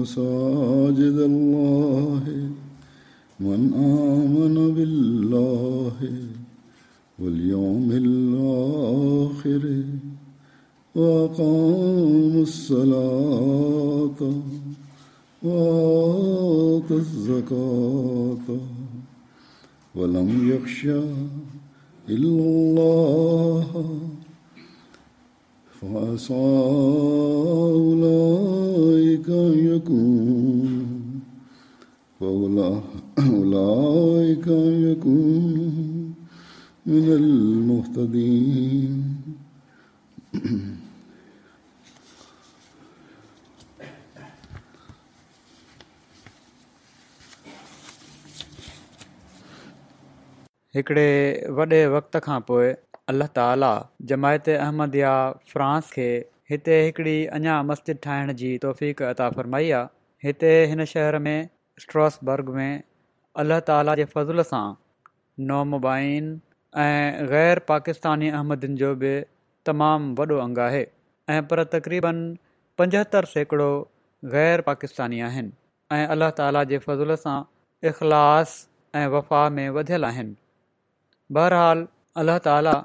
مساجد الله من آمن بالله واليوم الآخر وأقام الصلاة وآتى الزكاة ولم يخشى إلا الله हिकिड़े वॾे वक़्त खां पोइ अलाह ताली जमायत अहमद फ्रांस खे हिते हिकिड़ी अञा मस्जिद ठाहिण जी तौफ़ अता फरमाई आहे हिते हिन शहर में स्ट्रॉसबर्ग में अलाह ताला जे फज़ुल सां नामुबाइन ऐं ग़ैर पाकिस्तानी अहमदियुनि जो बि तमामु वॾो अंगु आहे ऐं पर तक़रीबन पंजहतरि सैकड़ो ग़ैर पाकिस्तानी आहिनि ऐं अलाह ताला जे फज़ल सां इख़लाश ऐं वफ़ा में वधियलु आहिनि बहरहाल अलाह ताला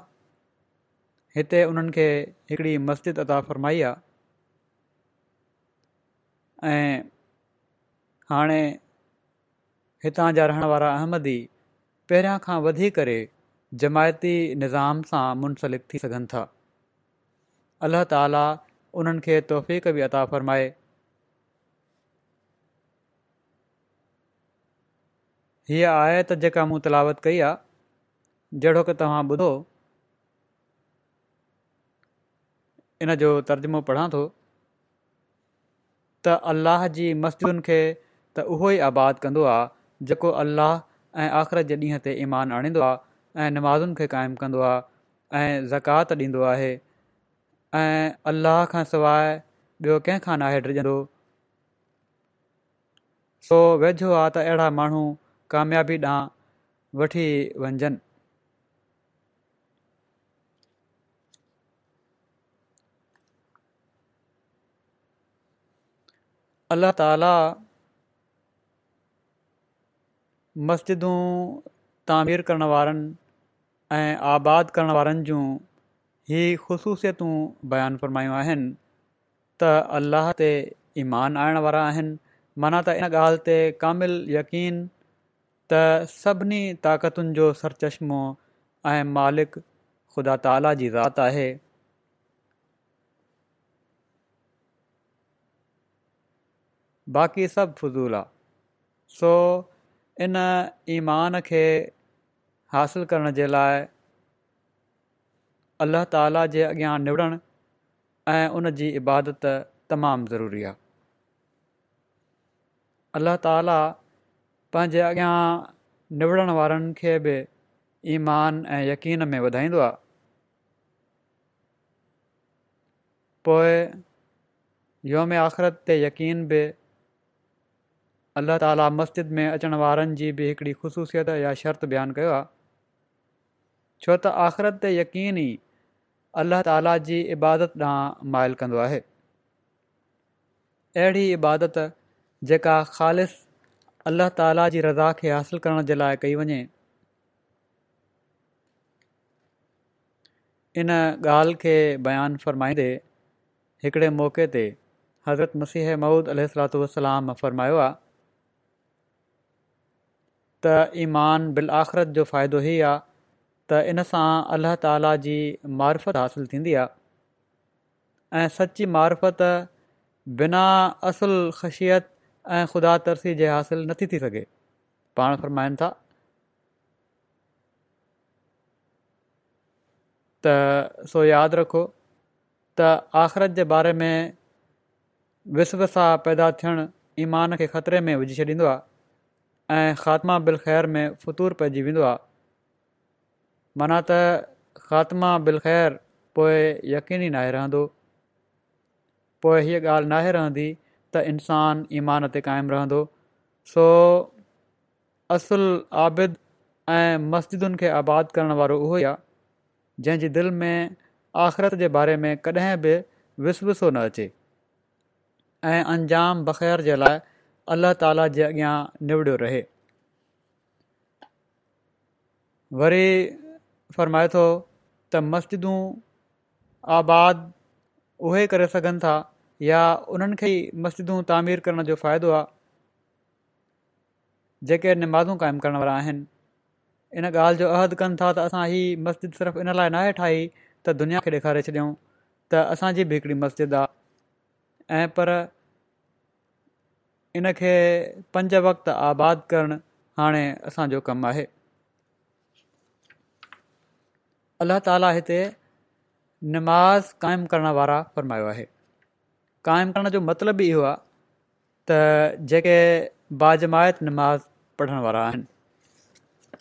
हिते उन्हनि खे हिकिड़ी मस्जिद عطا फ़रमाई आहे ऐं हाणे हितां जा रहण वारा अहमदी पहिरियां खां वधी करे जमायती निज़ाम सां मुनसलिक थी सघनि था अल्ला ताला उन्हनि खे तोहफ़ बि अता फ़रमाए हीअ आहे जेका मूं तलावत कई आहे जहिड़ो की तव्हां ॿुधो इन जो तर्जुमो पढ़ां थो त अल्लाह जी मस्जिदुनि खे त उहो ई आबादु कंदो आहे जेको अल्लाह ऐं आख़िरत जे ॾींहं ते ईमान आणींदो आहे ऐं नमाज़ुनि खे क़ाइमु कंदो आहे ऐं ज़कात ॾींदो आहे ऐं अल्लाह खां सवाइ ॿियो कंहिं खां नाहेडजंदो सो वेझो आहे त अहिड़ा माण्हू कामयाबी ॾांहुं वठी वञजनि अलाह ताला मस्जिदूं तामीर करणु वारनि ऐं आबाद करणु वारनि जूं ई ख़ुशूसियतूं बयान फरमायूं आहिनि त اللہ ते ईमान आणण वारा आहिनि माना त इन ॻाल्हि ते कामिल यक़ीन त सभिनी ताक़तुनि जो सर चश्मो ऐं मालिक ख़ुदा ताला जी ज़ाति आहे बाक़ी सभु फज़ूल आहे सो इन ईमान खे हासिलु करण जे लाइ अलाह ताला जे अॻियां निबड़ण ऐं उन जी इबादत तमामु ज़रूरी आहे अलाह ताला पंहिंजे अॻियां निवड़ण वारनि खे बि ईमान ऐं यक़ीन में वधाईंदो आहे पोइ योम आख़िरत ते यक़ीन बि अलाह ताला मस्जिद में अचण वारनि जी बि हिकिड़ी ख़ुशूसियत या शर्त बयानु कयो आहे छो त आख़िरत ते यकीन ई अलाह ताला जी इबादत ॾांहुं माइल कंदो आहे अहिड़ी इबादत जेका ख़ालिस अलाह ताला जी रज़ा खे हासिलु करण जे लाइ कई वञे इन ॻाल्हि खे बयानु फ़रमाईंदे हिकिड़े मौक़े ते हज़रत मसीह महूद वसलाम फ़रमायो आहे त ईमान बिल आख़िरत जो फ़ाइदो ई आहे त इन सां अलाह ताला जी मार्फत हासिलु थींदी आहे ऐं सची मारफ़त बिना असुल ख़शियत ऐं ख़ुदा तरसी जे हासिलु नथी थी सघे पाण फ़रमाईनि था त सो यादि रखो त आख़िरत जे बारे में विसवसा पैदा थियणु ईमान खे ख़तरे में विझी छॾींदो आहे ऐं ख़ात्मा बिल ख़ैर में फतूर पइजी वेंदो आहे माना त ख़ात्मा बिल ख़ैरु पोइ यकीनी नाहे रहंदो पोइ हीअ ॻाल्हि नाहे रहंदी त इंसान ईमान ते क़ाइमु रहंदो सो असुल आबिद ऐं मस्जिदुनि खे आबाद करण वारो उहो ई आहे जंहिंजी दिलि में आख़िरत जे बारे में कॾहिं बि विस न अचे ऐं अंजाम बख़ैर जे लाइ अलाह ताला जे अॻियां निवड़ियो रहे वरी फ़रमाए थो त मस्जिदूं आबाद उहे करे सघनि था या उन्हनि खे ई मस्जिदूं तामीर करण जो फ़ाइदो आहे जेके नमाज़ूं काइमु करण वारा आहिनि इन ॻाल्हि जो अहद कनि था त असां हीअ मस्जिद सिर्फ़ु इन लाइ नाहे ठाही त दुनिया खे ॾेखारे छॾियऊं त असांजी बि हिकिड़ी मस्जिद आहे ऐं पर इन खे पंज वक़्तु आबादु करणु हाणे असांजो कमु आहे अलाह ताला हिते नमाज़ क़ाइमु करण वारा फ़रमायो आहे क़ाइमु करण जो मतिलबु इहो आहे त जेके बाजमायत नमाज़ पढ़ण वारा आहिनि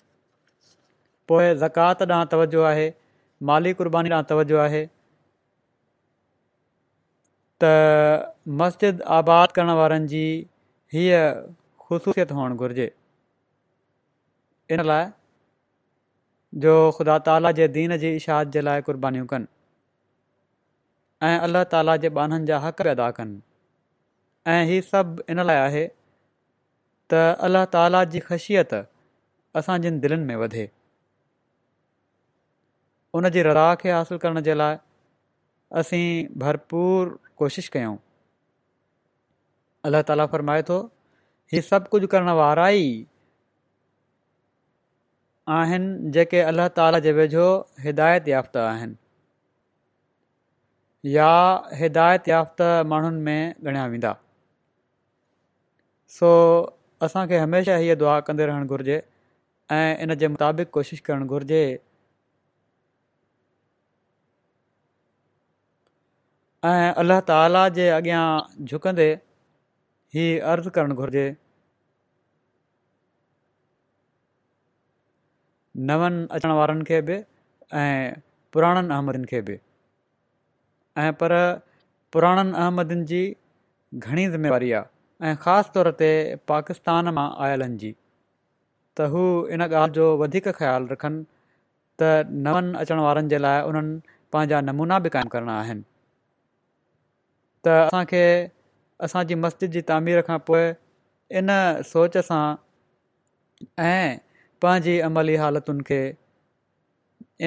पोइ ज़कात ॾांहुं तवजो आहे माली कुर्बानी ॾांहुं तवजो आहे त मस्जिद आबाद करण वारनि जी हीअ ख़ुशूसियत हुअणु घुरिजे इन लाइ जो ख़ुदा ताला जे दीन जी इशाद जे लाइ क़ुर्बानीूं कनि ऐं अलाह ताला जे बाननि जा हक़ अदा कनि ऐं हीउ सभु इन लाइ आहे त अलाह ताला जी ख़शियत असांजनि दिलनि में वधे उन जी राह खे हासिलु करण जे लाइ असीं भरपूर कोशिशि कयूं अल्लाह ताला फ़रमाए थो हीउ सभु कुझु करण वारा ई आहिनि जेके अल्लाह ताला जे वेझो हिदायत याफ़्ता आहिनि या हिदायत याफ़्त माण्हुनि में ॻणिया वेंदा सो असांखे हमेशह हीअ दुआ कंदे रहणु घुरिजे ऐं इन जे मुताबिक़ कोशिशि करणु घुरिजे ऐं अल्ल्ह ताला जे अॻियां झुकंदे ही अर्ज़ु करणु घुर्जे नवनि अचण वारनि खे बि ऐं पुराणनि अहमदियुनि खे बि ऐं पर पुराणनि अहमदियुनि जी घणी ज़िमेवारी आहे ऐं ख़ासि तौर ते पाकिस्तान मां आयलनि जी त हू इन ॻाल्हि जो वधीक ख़्यालु रखनि त नवनि अचण वारनि जे लाइ उन्हनि पंहिंजा नमूना बि क़ाइमु करणा आहिनि त असांखे असांजी मस्जिद जी तामीर खां पोइ इन सोच सां ऐं पंहिंजी अमली हालतुनि खे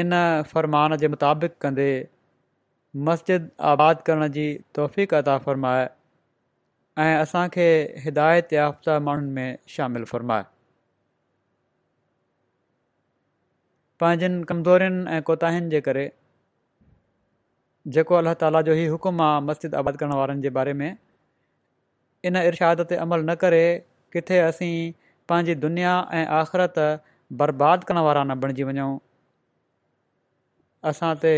इन फ़रमान जे मुताबिक़ कंदे मस्जिद आबाद करण जी तौफ़ अदा फ़रमाए ऐं असांखे हिदायत याफ़्ता माण्हुनि में शामिलु फ़रमाए पंहिंजनि कमज़ोरियुनि ऐं कोताहियुनि जे करे जेको अलाह ताला जो ई हुकुम आहे मस्जिद आबाद करण वारनि जे बारे में इन इर्शाद ते अमल न करे किथे असीं पंहिंजी दुनिया ऐं आख़िरत बर्बादु करण वारा न बणिजी वञूं असां ते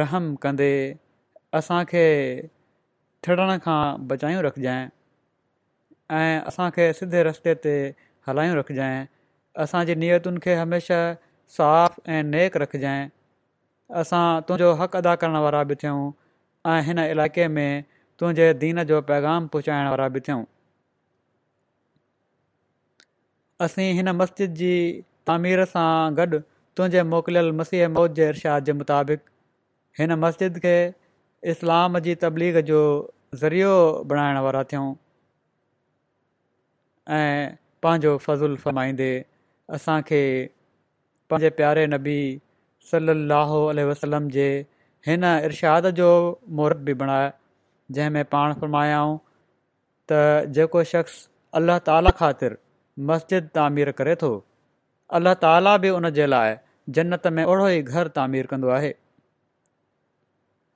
रहम कंदे असांखे थिड़ण खां बचायूं रखजांइ ऐं असांखे सिधे रस्ते ते हलायूं रखजांइ असांजी नियतुनि खे हमेशह साफ़ ऐं नेक रखजांइ असां तुंहिंजो हक़ अदा करण वारा बि थियूं ऐं हिन इलाइक़े में तुंहिंजे दीन जो पैगाम पहुचाइण वारा बि थियूं असीं हिन मस्जिद जी तामीर सां गॾु तुंहिंजे मोकिलियल मसीह मौत जे इर्शाद जे मुताबिक़ हिन मस्जिद खे इस्लाम जी तबलीग जो ज़रियो बणाइण वारा थियूं ऐं पंहिंजो फज़ुलु फमाईंदे असांखे पंहिंजे प्यारे नबी सली वसलम जे हिन इर्शाद जो महूरत बि बणाए जंहिंमें पाण फर्मायाऊं त जेको शख़्स अलाह ताला ख़ातिर मस्जिद तामीर करे थो अलाह ताला बि उन जे लाइ जन्नत में ओढ़ो ई घर तामीर कंदो आहे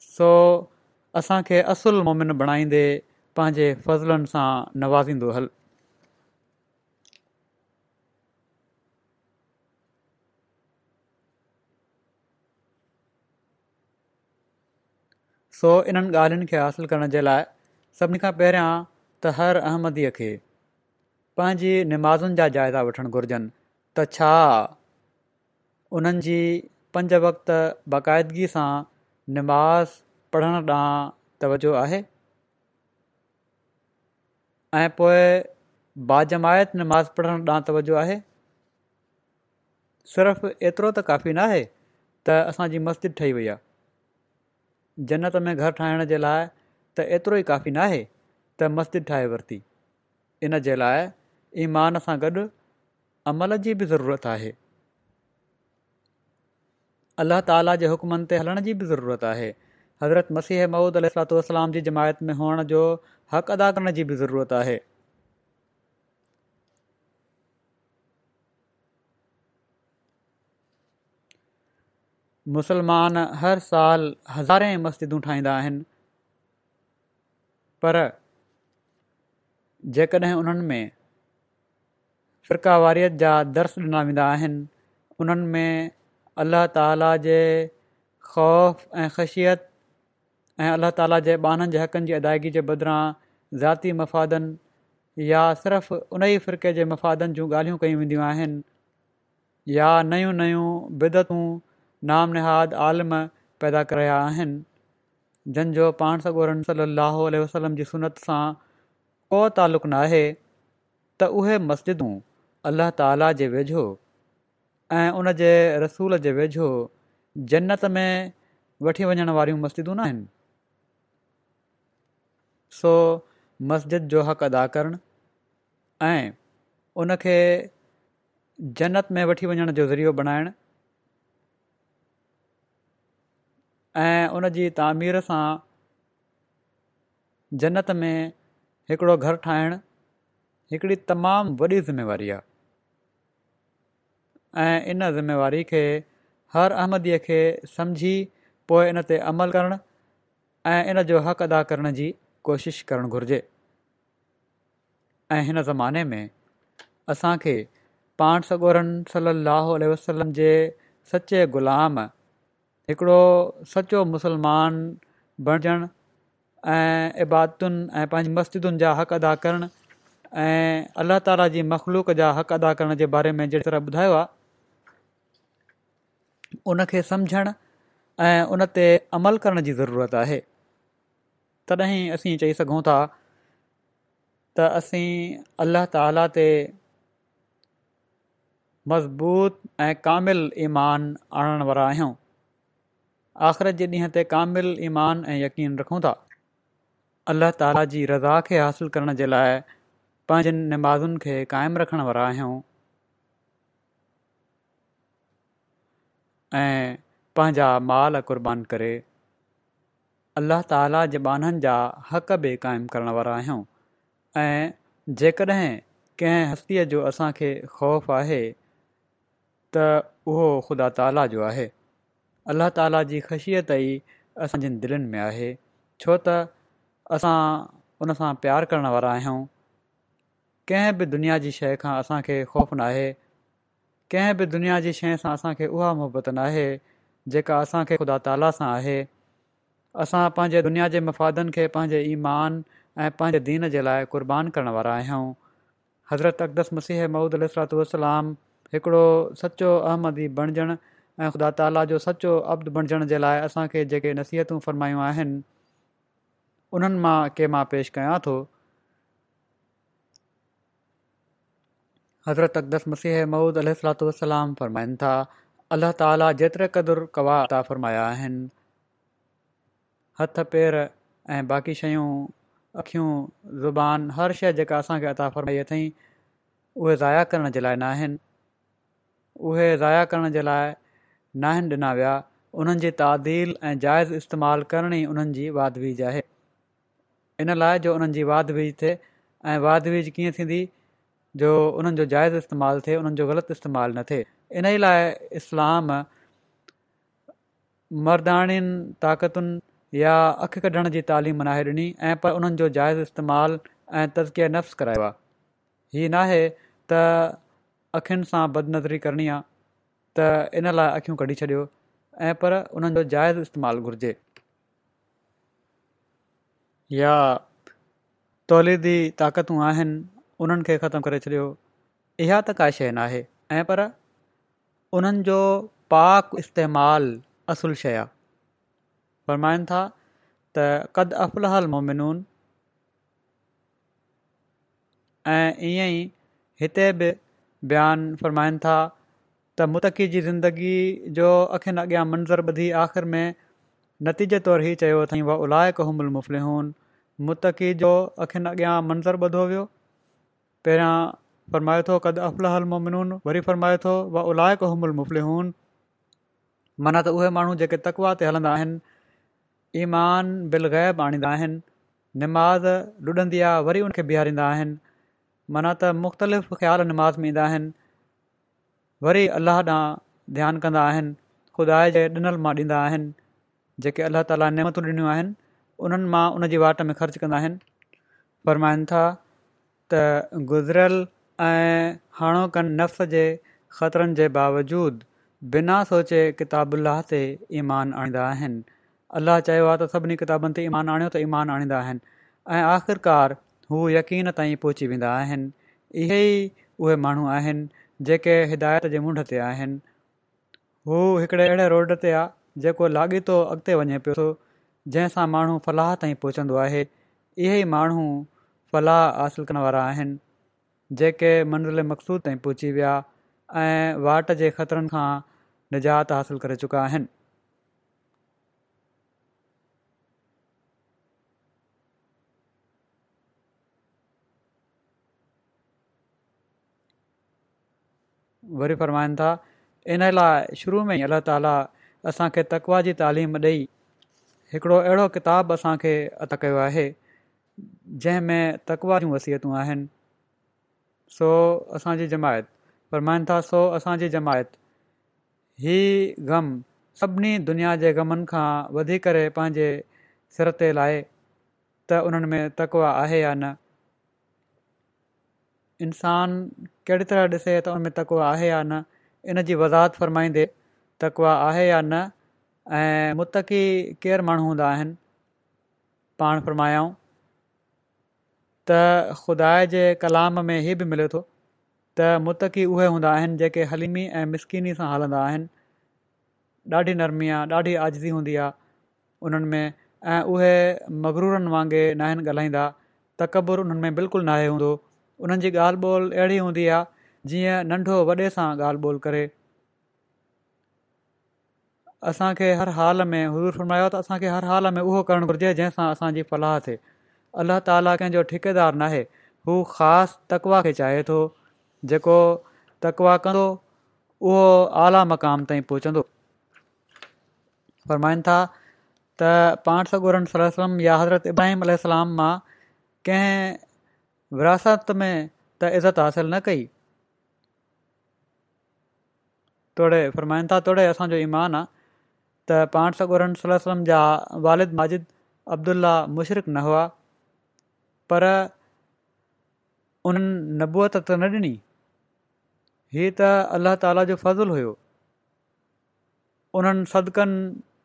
सो असांखे असुल मोमिन बणाईंदे पंहिंजे फज़लनि सां नवाज़ींदो हल सो इन्हनि ॻाल्हियुनि खे हासिलु करण जे लाइ सभिनी खां पहिरियां त हर अहमदीअ खे पंहिंजी निमाज़ुनि जा जाइज़ा वठणु घुरिजनि त छा उन्हनि जी पंज वक़्त बाक़ाइदगीअ सां निमाज़ ॾांहुं तवजो आहे ऐं पोइ बाजमायत निमाज़ पढ़णु ॾांहुं तवजो आहे सिर्फ़ु एतिरो त काफ़ी न आहे त असांजी मस्जिद ठही वई आहे जन्नत में घरु ठाहिण जे लाइ त एतिरो ई काफ़ी न त मस्जिद ठाहे वरिती इन जे लाइ ईमान सां गॾु अमल जी बि ज़रूरत आहे अलाह ताला जे हुकमनि ते हलण जी बि ज़रूरत आहे हज़रत मसीह महूद अलाम जी जमायत में हुअण जो हक़ अदा करण जी बि ज़रूरत आहे मुसलमान हर साल हज़ारे मस्जिदूं ठाहींदा आहिनि पर जेकॾहिं उन्हनि में फ़िरकावारियत वारियत जा दर्श ॾिना वेंदा आहिनि उन्हनि में अल्लाह ताला जे ख़ौफ़ ऐं ख़शियत ऐं अल्लाह ताला जे ॿाननि जे हक़नि जी अदाइगी जे बदिरां ज़ाती मफ़ादनि या सिर्फ़ु उन ई फ़िरके जे मफ़ादनि जूं ॻाल्हियूं कयूं वेंदियूं आहिनि या नयूं नयूं बिदतूं नाम निहाद आलम पैदा करिया आहिनि जंहिंजो पाण सगोरम सली वसलम जी सुनत सां को तालुक़ु न आहे त उहे मस्जिदूं अलाह ताला जे वेझो ऐं उन जे रसूल जे वेझो जन्नत में वठी वञणु वारियूं मस्जिदूं न आहिनि सो मस्जिद जो हक़ अदा करणु ऐं उनखे जनत में वठी वञण जो ज़रियो बणाइणु ऐं उन जी तामीर सां जनत में हिकिड़ो घर ठाहिणु हिकिड़ी तमामु वॾी ज़िम्मेवारी आहे ऐं इन जिम्मेवारी खे हर अहमदीअ खे सम्झी पोइ इन ते अमल करणु ऐं इन जो हक़ अदा करण जी कोशिशि करणु घुरिजे ऐं हिन ज़माने में असांखे पाण सॻोरन सलाहु वसलम जे सचे ग़ुलाम हिकिड़ो सचो मुसलमान बणजणु ऐं इबादतुनि ऐं पंहिंजी मस्जिदुनि जा हक़ अदा करणु ऐं अल्लाह ताला जी मख़लूक जा हक़ अदा करण जे बारे में जहिड़ी तरह ॿुधायो आहे उनखे समुझणु ऐं उन अमल करण जी ज़रूरत आहे तॾहिं असीं चई सघूं था त असीं अल्ल्ह ताला ते मज़बूत ऐं कामिल ईमान आणण वारा आख़िरत जे ॾींहं ते कामिल ईमान ऐं यकीन रखूं था अलाह ताला जी रज़ा खे हासिलु करण जे लाइ पंहिंजनि निमाज़ुनि खे क़ाइमु रखण वारा आहियूं ऐं पंहिंजा माल कुर्बान करे अल्ला ताला जे बाननि जा हक़ बि क़ाइमु करण वारा आहियूं ऐं जेकॾहिं कंहिं हस्तीअ जो असांखे ख़ौफ़ आहे त उहो ख़ुदा ताला जो आहे अलाह ताला जी ख़शियत ई असांजनि दिलनि में आहे छो त असां उन सां प्यारु करण वारा आहियूं कंहिं बि दुनिया जी शइ खां असांखे ख़ौफ़ न आहे कंहिं बि दुनिया जी शइ सां असांखे उहा मुहिबत न आहे जेका असांखे ख़ुदा ताला सां आहे असां पंहिंजे दुनिया जे मफ़ादनि खे पंहिंजे ईमान ऐं पंहिंजे दीन जे लाइ कुर्बान करण वारा आहियूं हज़रत अकदस मसीह महूदुसरातलाम हिकिड़ो सचो अहमदी बणिजणु ऐं ख़ुदा ताला जो सचो अब्द बणजण जे लाइ असांखे जेके नसीहतूं फ़रमायूं आहिनि उन्हनि मां के मां पेश कयां थो हज़रत अकदस मसीह महुूद अलसलाम फ़रमाइनि था अलाह ताली जेतिरे क़दुरु कवा अता फ़रमाया आहिनि हथ पेर ऐं बाक़ी शयूं अखियूं ज़ुबान हर शइ जेका असांखे अता फ़रमाई अथई उहे ज़ाया करण जे लाइ न आहिनि उहे ज़ाया करण जे लाइ नाहिनि ॾिना विया उन्हनि जी तादील ऐं जाइज़ इस्तेमालु करणी उन्हनि जी वाधवीज वीज़ आहे इन लाइ जो उन्हनि जी वाद वीज़ थिए ऐं वाद कीअं थींदी जो उन्हनि जो जाइज़ इस्तेमालु थिए उन्हनि जो ग़लति इस्तेमालु न थिए इन ई लाइ इस्लाम मर्दाणियुनि ताक़तुनि या अख कढण जी तालीम नाहे ॾिनी ऐं पर उन्हनि जो जाइज़ इस्तेमालु ऐं नफ़्स करायो आहे हीअ नाहे त अखियुनि सां बदनज़री करणी आहे इन लाइ अख़ियूं कढी छॾियो ऐं पर उन्हनि जो जाइज़ इस्तेमालु घुरिजे या तौलीदी ताक़तूं आहिनि उन्हनि खे ख़तमु करे छॾियो इहा त का शइ नाहे ऐं पर उन्हनि जो पाक इस्तेमालु असुलु शइ आहे फ़रमाइनि था त कद अफ़लहल मोमिनून ऐं ईअं ई हिते बि बयानु फ़रमाइनि था त मुतक़ी जी ज़िंदगी जो अखियुनि अॻियां मंज़र ॿधी आख़िर में नतीजे तौरु ई चयो अथई वलायक हुमूल मुफ़लि हुनि मुती जो अखियुनि अॻियां मंज़र ॿधो वियो पहिरियां फरमाए थो कद अफ़लहल मोमिनून वरी फरमाए थो वलायक हुमल मुफ़लि हूं माना त उहे माण्हू जेके तकवा ते हलंदा आहिनि ईमान बिलग़ैब आणींदा आहिनि निमाज़ लुॾंदी आहे वरी उनखे बिहारींदा आहिनि माना त मुख़्तलिफ़ ख़्याल निमाज़ में ईंदा आहिनि वरी अलाह ॾांहुं ध्यानु कंदा आहिनि ख़ुदा जे ॾिनल मां ॾींदा आहिनि जेके अलाह ताला نعمت ॾिनियूं आहिनि उन्हनि मां उन जी वाट में ख़र्चु कंदा आहिनि फरमाइनि था त गुज़िरियल ऐं हाणोकनि नफ़्स जे ख़तरनि जे बावजूदु बिना सोचे किताब अलाह ते ईमान आणींदा आहिनि अलाह चयो आहे त सभिनी किताबनि ते ईमान आणियो त ईमान आणींदा आहिनि ऐं आख़िरकार हू यकीन ताईं पहुची वेंदा आहिनि इहे ई उहे जेके हिदायत जे मुंड ते आहिनि हू हिकिड़े अहिड़े रोड ते आहे जेको लाॻीतो अॻिते वञे पियो थो जंहिं सां माण्हू फलाह ताईं पहुचंदो आहे इहे ई माण्हू फलाह हासिलु करण वारा आहिनि जेके मंडल मक़सूद ताईं पहुची विया ऐं वाट जे ख़तरनि खां निजात हासिलु करे चुका आहिनि वरी फ़रमाइनि था इन लाइ शुरू में ई अला ताला असांखे तकवा जी तइलीम ॾेई हिकिड़ो अहिड़ो किताबु असांखे अत कयो आहे जंहिंमें तकवा जूं वसियतूं आहिनि सो असांजी जमायत फ़रमाइनि था सो असांजी जमायत ही ग़म सभिनी दुनिया जे ग़मनि खां वधी करे पंहिंजे सिर ते लाए त उन्हनि में तकवा आहे या न इंसान कहिड़ी तरह ॾिसे त उन में तको आहे या न इन जी वज़ाहत फ़रमाईंदे तकवा को आहे या न ऐं मुतक़ी केरु माण्हू हूंदा आहिनि पाण फ़रमायाऊं त ख़ुदा जे कलाम में हीअ बि मिले थो त मुतकी उहे हूंदा आहिनि जेके हलीमी ऐं मिसकिनी सां हलंदा आहिनि ॾाढी नरमी आहे ॾाढी आज़दी हूंदी आहे उन्हनि में ऐं उहे मगरूरनि वांगुरु न आहिनि ॻाल्हाईंदा तकबुरु उन्हनि में बिल्कुलु उन्हनि जी ॻाल्हि ॿोल अहिड़ी हूंदी आहे जीअं नंढो वॾे सां ॻाल्हि ॿोल करे असांखे हर हाल में हुज़ूर फ़रमायो त असांखे हर हाल में उहो करणु घुरिजे जंहिं सां असांजी फलाह थिए अलाह ताला कंहिंजो ठेकेदार न हू ख़ासि तकवा खे चाहे थो जेको तकवा कंदो उहो आला मक़ाम ताईं पहुचंदो फ़रमाईनि था त पाण सगुर सलम या हज़रत इब्राहिम अल मां कंहिं विरासत में त इज़त हासिलु न कई तोड़े फ़रमाइनिता तोड़े असांजो ईमान आहे त पाण सखोर सोल वलम जा वालिद माजिद अब्दुला मुशरिक़ न हुआ पर उन्हनि नबूअत त न ॾिनी हीउ त अल्लाह ताला जो फज़लु हुओ उन्हनि सदिकनि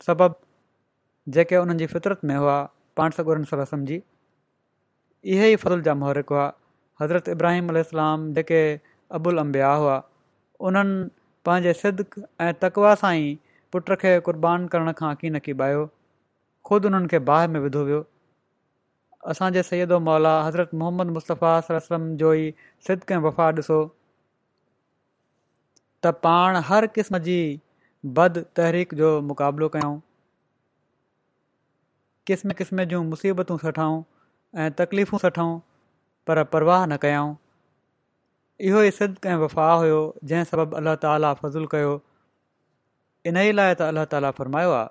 सबबि जेके उन्हनि जी फितरत में हुआ पाण सकोरन सलम जी इहे ई फज़ल जा मोहरिक हुआ हज़रत इब्राहिम अल जेके अबुल अंबिया हुआ उन्हनि पंहिंजे सिदक ऐं तकवा सां ई पुट खे क़ुर्बान करण खां हक़ीन कीबायो खुदि उन्हनि खे बाहि में विधो वियो असांजे सईदो मौला हज़रत मोहम्मद मुस्तफ़ा जो ई सिदक ऐं वफ़ा ॾिसो त पाण हर क़िस्म जी बद तहरीक जो मुक़ाबिलो कयूं क़िस्म क़िस्म जूं मुसीबतूं सठाऊं ऐं तकलीफ़ूं सठूं पर परवाह न कयऊं इहो ई सिदक ऐं वफ़ा हुयो जंहिं सबबु अलाह ताला फज़लु कयो इन्हीअ लाइ त अल्लाह ताला फ़र्मायो आहे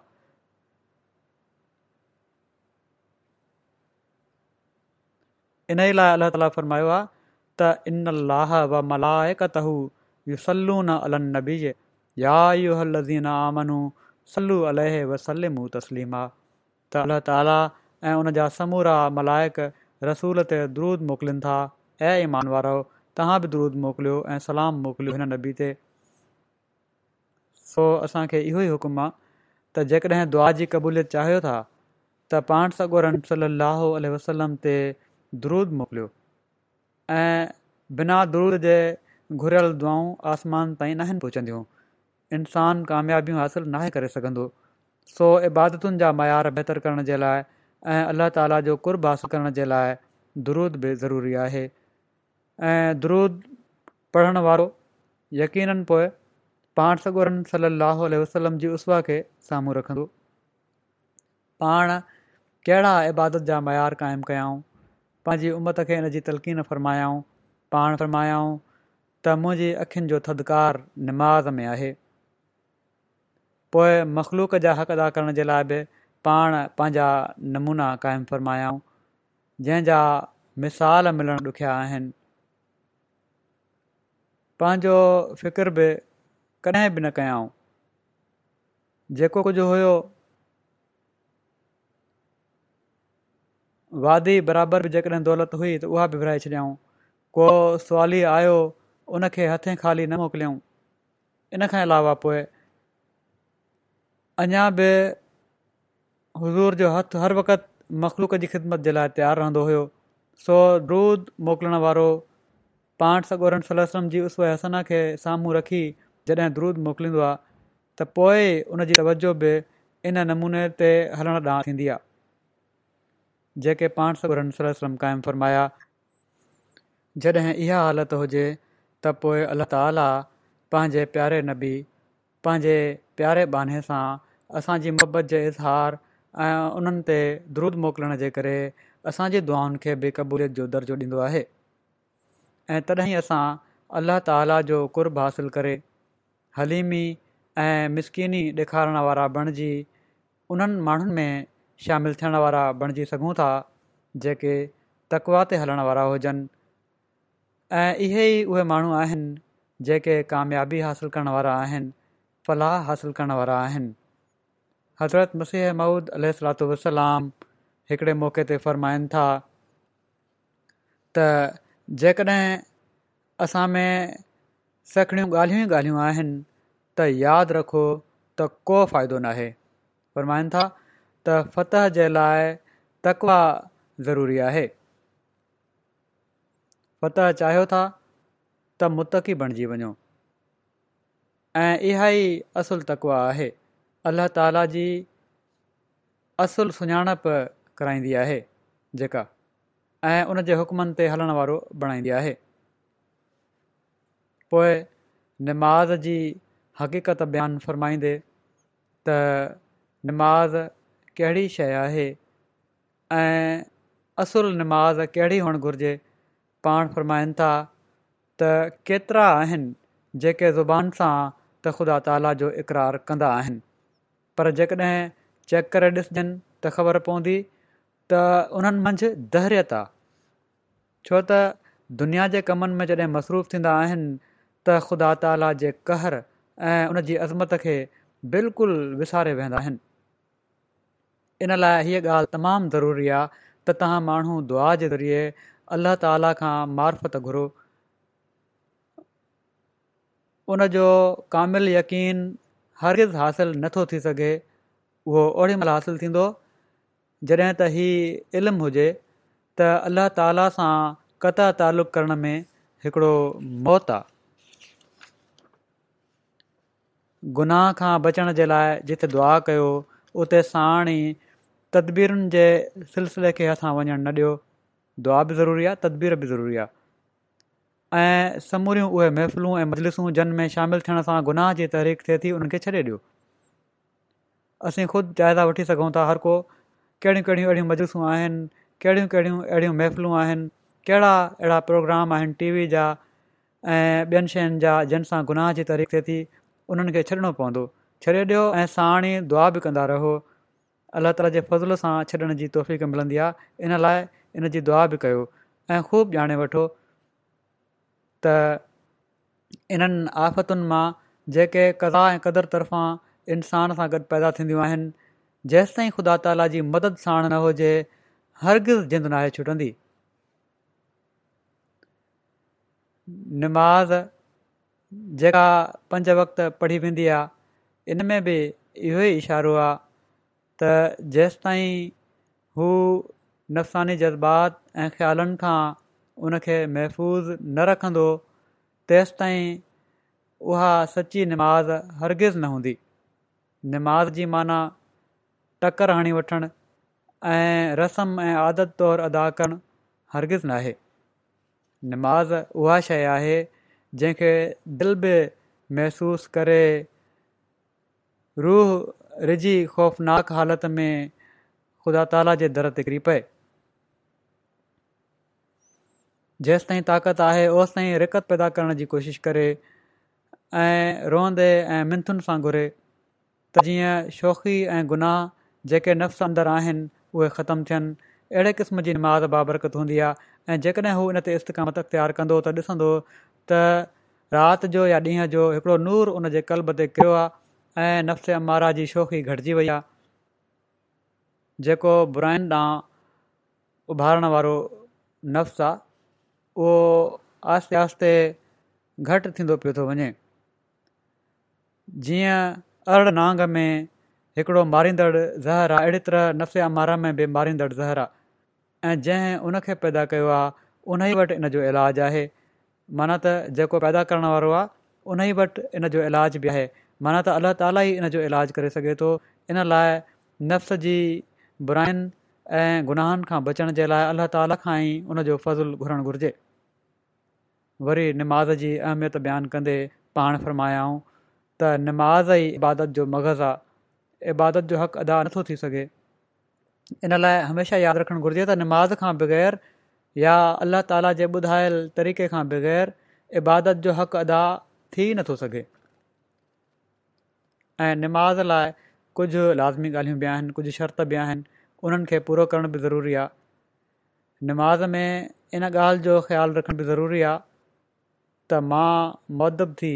इन ई लाइ अलाह ताला फ़र्मायो आहे त अलह याज़ीना तसलीम आहे त अलाह ताला ऐं उन जा समूरा मलायक रसूल ते द्रूद मोकिलनि था ऐं ईमान वारो तव्हां बि ड्रूदु मोकिलियो ऐं सलाम मोकिलियो हिन नबी ते सो असांखे इहो ई हुकुम आहे त जेकॾहिं दुआ जी क़बूलियत चाहियो था त पाण सगोरन रन सली वसलम ते द्रूदु मोकिलियो ऐं बिना द्रूद जे घुरियल दुआऊं आसमान ताईं नाहे पहुचंदियूं इंसान कामयाबियूं हासिलु नाहे करे सघंदो सो इबादतुनि जा मयार बहितरु करण जे लाइ ऐं अलाह ताला जो कुर्ब हासिल करण जे लाइ दुरुद बि ज़रूरी आहे ऐं दुरुद पढ़ण वारो यक़ीन पोइ पाण सगुरन सली वसलम जी उसवा खे साम्हूं रखंदो पाण कहिड़ा इबादत जा मयार क़ाइमु कयाऊं पंहिंजी उमत खे इन जी तलक़ीन फ़र्मायाऊं पाण फ़र्मायाऊं त मुंहिंजी अखियुनि जो थदकार निमाज़ में आहे पोइ मख़लूक जा हक़ अदा करण जे लाइ बि पाण पंहिंजा नमूना क़ाइमु फ़र्मायाऊं जंहिंजा मिसाल मिलण ॾुखिया आहिनि पंहिंजो फ़िकर बि कॾहिं बि न कयऊं जेको कुझु हुयो वादी बराबरि बि जेकॾहिं दौलत हुई त उहा बि विरिहाए छॾियाऊं को स्वाली आयो उनखे हथ ख़ाली न मोकिलियऊं इनखां अलावा पोइ अञा बि हज़ूर जो हथु हर वक़्तु मखलूक जी ख़िदमत जे लाइ तयारु रहंदो हुयो सो दूद मोकिलण वारो पाण सगोरनि सलम जी उस हसना खे साम्हूं रखी जॾहिं दूदु मोकिलींदो आहे त पोइ उन जी तवजो बि इन नमूने ते हलण ॾांहुं थींदी आहे जेके पाण सलम क़ाइमु फ़रमाया जॾहिं इहा हालति हुजे त पोइ अलाह ताला पंहिंजे प्यारे नबी पंहिंजे प्यारे बाने सां असांजी जे इज़हार ऐं उन्हनि ते ध्रूदु मोकिलण जे करे असांजी दुआनि खे बेक़बूलियत जो दर्जो ॾींदो आहे ऐं तॾहिं असां अलाह ताला जो कुर्ब हासिलु करे हलीमी ऐं मिसकिनी ॾेखारणु वारा बणिजी उन्हनि माण्हुनि में शामिलु थियण वारा बणिजी सघूं था जेके तकवा ते हलण वारा हुजनि ऐं इहे ई उहे माण्हू आहिनि जेके कामयाबी हासिलु करणु वारा आहिनि फलाह हासिलु करणु वारा आहिनि हज़रत मसीह महमूद علیہ हिकिड़े मौक़े ते फ़र्माइनि था त जेकॾहिं असां में सखणियूं ॻाल्हियूं ई ॻाल्हियूं आहिनि त यादि रखो त को फ़ाइदो نہ ہے फ़रमाइनि था त फत जे लाइ तकवा ज़रूरी आहे फत चाहियो था त मुतक़ी बणिजी वञो ऐं इहा ई असुलु तकवा आहे अलाह ताला जी असुल सुञाणप कराईंदी आहे जेका ऐं उन जे हुकमनि ते हलणु वारो बणाईंदी आहे पोइ निमाज़ जी हक़ीक़त बयानु फ़रमाईंदे त निमाज़ कहिड़ी शइ आहे ऐं असुल नमाज़ कहिड़ी हुअणु घुरिजे पाण फ़रमाइनि था त केतिरा आहिनि जेके ज़ुबान सां त ख़ुदा ताला जो इक़रारु कंदा आहिनि पर जेकॾहिं चेक करे ॾिसजनि त ख़बर पवंदी त उन्हनि मंझि दहरियत आहे छो त दुनिया जे कमनि में जॾहिं मसरूफ़ थींदा आहिनि त ख़ुदा ताला जे कहर ऐं उन जी अज़मत खे बिल्कुलु विसारे वेहंदा आहिनि इन लाइ हीअ ॻाल्हि तमामु ज़रूरी आहे त तव्हां माण्हू दुआ जे ज़रिए अल्लाह ताला खां मार्फत घुरो उन जो कामिल यकीन हारिज़ु हासिलु नथो थी सघे उहो ओड़ी महिल हासिलु थींदो जॾहिं त हीउ इल्मु हुजे त अल्ला ताला सां कता तालुक़ु करण में हिकिड़ो मौत आहे गुनाह खां बचण जे लाइ जिते दुआ कयो उते साण ई तदबीरुनि जे सिलसिले खे असां वञणु न ॾियो दुआ बि ज़रूरी आहे तदबीर बि ज़रूरी आहे ऐं समूरियूं उहे महफ़िलूं ऐं मजलिसूं में शामिलु थियण सां गुनाह जी तहरीक थिए थी उन्हनि खे छॾे ॾियो असीं ख़ुदि जाइज़ा वठी सघूं था हर को कहिड़ियूं कहिड़ियूं अहिड़ियूं मजलिसूं आहिनि कहिड़ियूं कहिड़ियूं अहिड़ियूं महफ़िलूं आहिनि कहिड़ा अहिड़ा प्रोग्राम आहिनि टी वी जा ऐं ॿियनि शयुनि जा जिन सां गुनाह जी तहरीक थिए थी उन्हनि खे छॾणो पवंदो छॾे ॾियो ऐं साणी दुआ बि कंदा रहो अलाह ताला जे फज़ल सां छॾण जी तोहफ़ मिलंदी आहे इन लाइ इन जी दुआ बि कयो ऐं ख़ूब ॼाणे वठो त इन्हनि आफ़तुनि मां जेके कदा ऐं क़दुरु तरफ़ां इंसान सां गॾु पैदा थींदियूं आहिनि जेंसि ताईं ख़ुदा ताला जी मदद साण न हुजे हरगिज़ जिंद जिंदु नाहे छुटंदी निमाज़ जेका पंज वक़्ति पढ़ी वेंदी आहे इन में बि इहो ई इशारो आहे त जेसि ताईं हू नफ़सानी जज़्बात ऐं ख़्यालनि खां उनखे महफ़ूज़ न रखंदो तेसि ताईं उहा सची निमाज़ हरगिज़ न हूंदी निमाज़ जी माना टकर हणी वठणु ऐं रसम ऐं आदत तौरु अदा करणु हरगिज़ न आहे निमाज़ उहा शइ आहे जंहिंखे दिलि बि महसूसु करे रूह रिजी ख़ौफ़नाक हालति में ख़ुदा ताला जे दर ते किरी पए जेसि ताईं ताक़त आहे होसि ताईं रिकत पैदा करण जी कोशिशि करे ऐं रोअंदे ऐं मिंथुनि सां घुरे त जीअं शोखी ऐं गुनाह जेके नफ़्स अंदरि आहिनि उहे ख़तमु थियनि अहिड़े क़िस्म जी माज़ बाबरकत हूंदी आहे ऐं जेकॾहिं हू इनते इस्तकामत तयारु कंदो त ॾिसंदो त राति जो या ॾींहं जो हिकिड़ो नूर उन जे कल्ब ते किरियो आहे ऐं नफ़्स ऐं जी शोखी घटिजी वई आहे जेको बुराइन ॾांहुं उभारण वारो नफ़्स आहे उहो आहिस्ते आहिस्ते घटि थींदो पियो थो वञे जीअं अरिड़नाग में हिकिड़ो मारींदड़ ज़हर आहे अहिड़ी तरह नफ़्स अमारा में बि मारींदड़ ज़हर आहे ऐं जंहिं उन पैदा कयो आहे उन ई इन इनजो इलाजु आहे माना त जेको पैदा करण वारो आहे उन ई इन इनजो इलाजु बि आहे माना त अलाह ताला ई इनजो इलाजु करे सघे थो इन लाइ नफ़्स जी बुराइनि ऐं गुनाहनि खां बचण जे लाइ अलाह ताला खां ई उनजो फ़ज़ुलु घुरणु घुरिजे वरी निमाज़ जी अहमियत बयानु कंदे पाण फ़र्मायाऊं त निमाज़ ई इबादत जो मग़ज़ आहे इबादत जो हक़ अदा नथो थी सघे इन लाइ हमेशह यादि रखणु घुरिजे त नमाज़ खां बग़ैर या अलाह ताला जे ॿुधायल तरीक़े खां बग़ैर इबादत जो हक़ अदा थी नथो सघे ऐं निमाज़ लाइ कुझु लाज़मी ॻाल्हियूं बि आहिनि कुझु शर्त बि आहिनि उन्हनि खे पूरो करण बि ज़रूरी आहे निमाज़ में इन ॻाल्हि जो ख़्यालु रखण बि ज़रूरी आहे त मां मदब थी